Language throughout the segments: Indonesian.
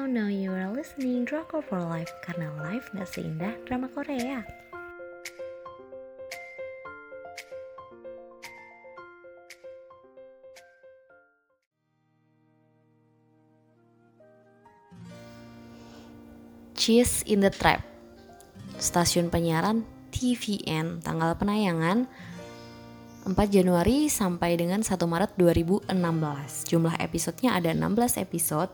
Now, now you are listening Drakor for Life karena life gak seindah drama Korea. Cheese in the Trap Stasiun penyiaran TVN Tanggal penayangan 4 Januari sampai dengan 1 Maret 2016 Jumlah episodenya ada 16 episode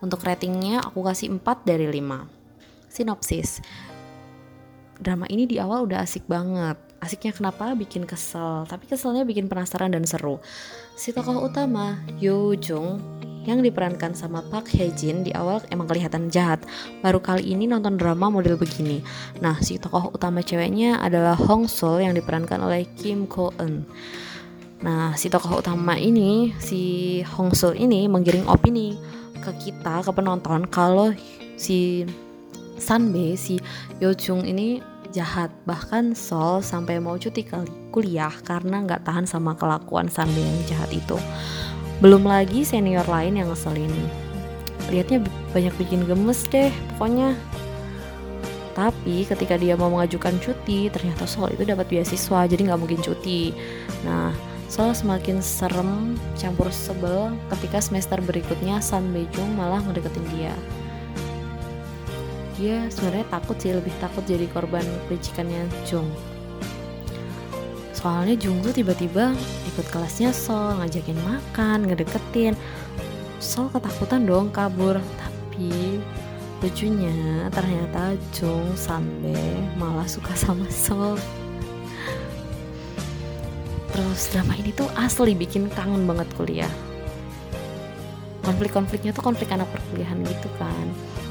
Untuk ratingnya aku kasih 4 dari 5 Sinopsis Drama ini di awal udah asik banget Asiknya kenapa? Bikin kesel Tapi keselnya bikin penasaran dan seru Si tokoh utama Yo Jung yang diperankan sama Park Hae Jin di awal emang kelihatan jahat. Baru kali ini nonton drama model begini. Nah, si tokoh utama ceweknya adalah Hong Sol yang diperankan oleh Kim Ko Eun. Nah, si tokoh utama ini, si Hong Sol ini menggiring opini ke kita, ke penonton kalau si Sanbe, si Yo Jung ini jahat. Bahkan Sol sampai mau cuti kuliah karena nggak tahan sama kelakuan Sanbe yang jahat itu. Belum lagi senior lain yang ngeselin. Lihatnya banyak bikin gemes deh, pokoknya. Tapi ketika dia mau mengajukan cuti, ternyata Sol itu dapat beasiswa, jadi nggak mungkin cuti. Nah, Sol semakin serem, campur sebel ketika semester berikutnya San Bejung malah ngedeketin dia. Dia sebenarnya takut sih, lebih takut jadi korban kelicikannya Jung. Soalnya Junggu tiba-tiba ikut kelasnya Sol ngajakin makan ngedeketin. Sol ketakutan dong kabur. Tapi lucunya ternyata Jung Sanbe malah suka sama Sol terus drama ini tuh asli bikin kangen banget kuliah konflik-konfliknya tuh konflik anak perkuliahan gitu kan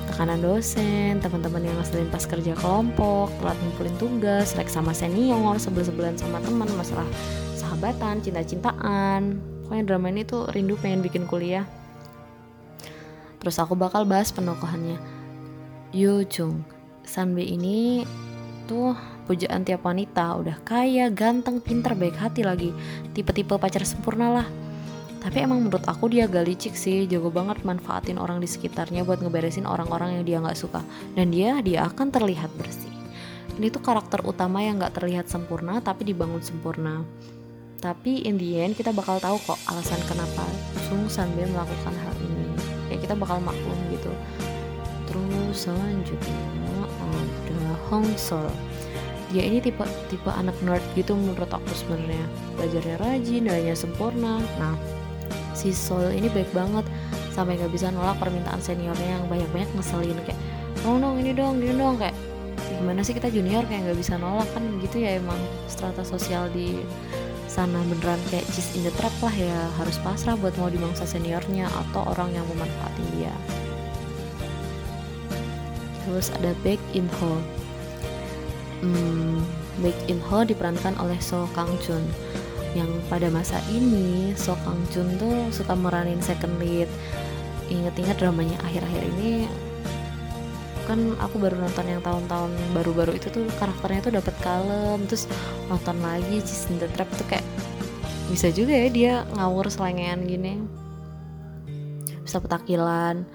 tekanan dosen, teman-teman yang ngeselin pas kerja kelompok, telat ngumpulin tugas, selek sama senior, sebel-sebelan sama teman, masalah sahabatan, cinta-cintaan. Pokoknya drama ini tuh rindu pengen bikin kuliah. Terus aku bakal bahas penokohannya. Yo Jung, Sanbe ini tuh pujaan tiap wanita, udah kaya, ganteng, pinter, baik hati lagi. Tipe-tipe pacar sempurna lah. Tapi emang menurut aku dia gak licik sih. Jago banget manfaatin orang di sekitarnya buat ngeberesin orang-orang yang dia nggak suka. Dan dia dia akan terlihat bersih. Ini tuh karakter utama yang nggak terlihat sempurna tapi dibangun sempurna. Tapi in the end kita bakal tahu kok alasan kenapa Sung Sanbe melakukan hal ini. Ya kita bakal maklum gitu. Terus selanjutnya ada Hong Sol dia ini tipe tipe anak nerd gitu menurut aku sebenarnya. Belajarnya rajin nilainya sempurna. Nah si Sol ini baik banget. Sampai nggak bisa nolak permintaan seniornya yang banyak-banyak ngeselin kayak oh dong ini dong ini dong kayak gimana sih kita junior? Kayak nggak bisa nolak kan gitu ya emang strata sosial di sana beneran kayak cheese in the trap lah ya. Harus pasrah buat mau dimangsa seniornya atau orang yang memanfaatin dia. Terus ada Baek In Ho hmm, Baek In Ho diperankan oleh So Kang Jun. Yang pada masa ini So Kang Jun tuh suka meranin second lead. Inget-inget dramanya akhir-akhir ini kan aku baru nonton yang tahun-tahun baru-baru itu tuh karakternya tuh dapat kalem. Terus nonton lagi Jason the Trap tuh kayak bisa juga ya dia ngawur selengean gini. Bisa petakilan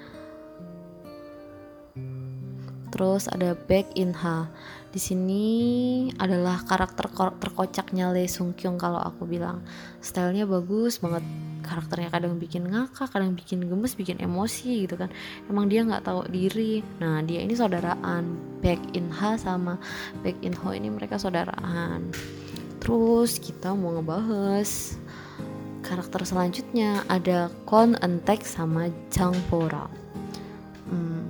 terus ada Back in Ha. Di sini adalah karakter terkocaknya Lee Sung Kyung kalau aku bilang. Stylenya bagus banget. Karakternya kadang bikin ngakak kadang bikin gemes bikin emosi gitu kan. Emang dia nggak tahu diri. Nah dia ini saudaraan Baek In Ha sama Baek In Ho ini mereka saudaraan. Terus kita mau ngebahas karakter selanjutnya. Ada Kon Entek sama Jang hmm,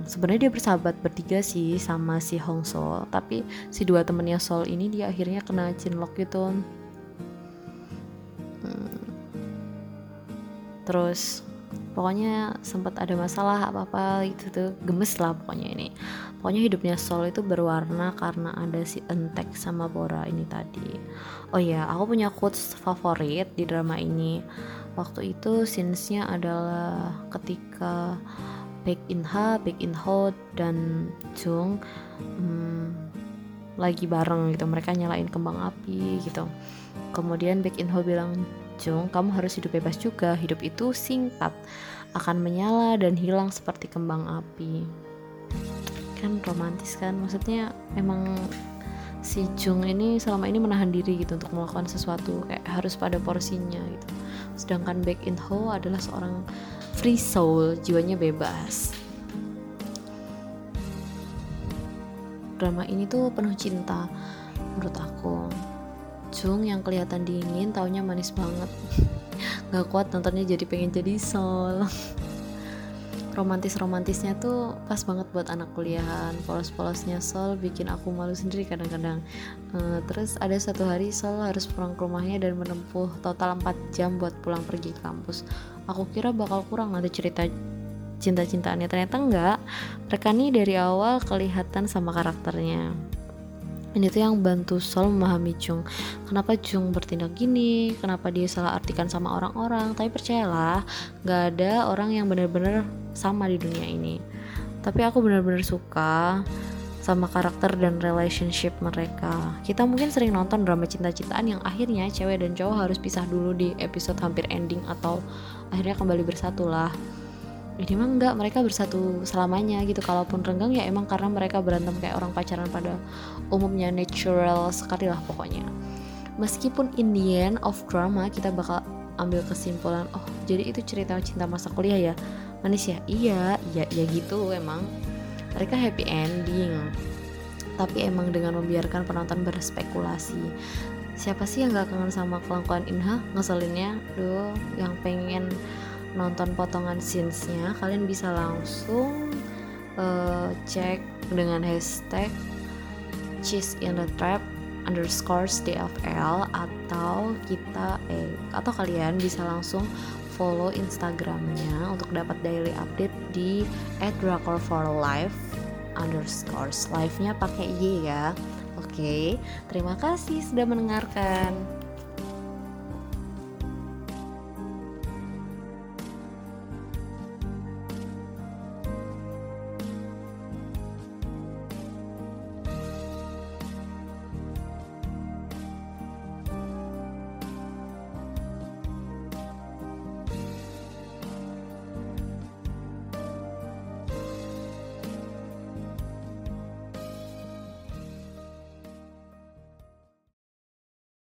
sebenarnya dia bersahabat bertiga sih sama si Hong Sol. Tapi si dua temennya Sol ini dia akhirnya kena cinlok gitu. Hmm. terus pokoknya sempat ada masalah apa apa gitu tuh. Gemes lah pokoknya ini. Pokoknya hidupnya Sol itu berwarna karena ada si Entek sama Bora ini tadi. Oh ya aku punya quotes favorit di drama ini. Waktu itu scenesnya adalah ketika Baek In Ha, Baek In Ho dan Jung hmm, lagi bareng gitu. Mereka nyalain kembang api gitu. Kemudian Baek In Ho bilang Jung kamu harus hidup bebas juga. Hidup itu singkat. Akan menyala dan hilang seperti kembang api. Kan romantis kan? Maksudnya emang si Jung ini selama ini menahan diri gitu untuk melakukan sesuatu kayak harus pada porsinya gitu. Sedangkan Baek In Ho adalah seorang free soul jiwanya bebas. Drama ini tuh penuh cinta menurut aku. Jung yang kelihatan dingin taunya manis banget. Gak kuat nontonnya jadi pengen jadi Sol romantis-romantisnya tuh pas banget buat anak kuliahan. Polos-polosnya Sol bikin aku malu sendiri kadang-kadang. Uh, terus ada satu hari Sol harus pulang ke rumahnya dan menempuh total 4 jam buat pulang pergi kampus. Aku kira bakal kurang ada cerita cinta-cintaannya. Ternyata enggak. Mereka nih dari awal kelihatan sama karakternya ini tuh yang bantu Sol memahami Jung. Kenapa Jung bertindak gini? Kenapa dia salah artikan sama orang-orang? Tapi percayalah gak ada orang yang benar-benar sama di dunia ini. Tapi aku benar-benar suka sama karakter dan relationship mereka. Kita mungkin sering nonton drama cinta-cintaan yang akhirnya cewek dan cowok harus pisah dulu di episode hampir ending atau akhirnya kembali bersatu lah ini mah enggak mereka bersatu selamanya gitu. Kalaupun renggang ya emang karena mereka berantem kayak orang pacaran pada umumnya natural sekali lah pokoknya. Meskipun in the end of drama kita bakal ambil kesimpulan oh jadi itu cerita cinta masa kuliah ya? Manis ya? Iya ya ya gitu emang. Mereka happy ending. Tapi emang dengan membiarkan penonton berspekulasi siapa sih yang gak kangen sama kelakuan Inha? Ngeselinnya duh yang pengen nonton potongan scenes-nya kalian bisa langsung uh, cek dengan hashtag cheese in the trap underscore DFL atau kita eh atau kalian bisa langsung follow Instagramnya untuk dapat daily update di @drakor4life underscore live-nya pakai Y ya. Oke, terima kasih sudah mendengarkan.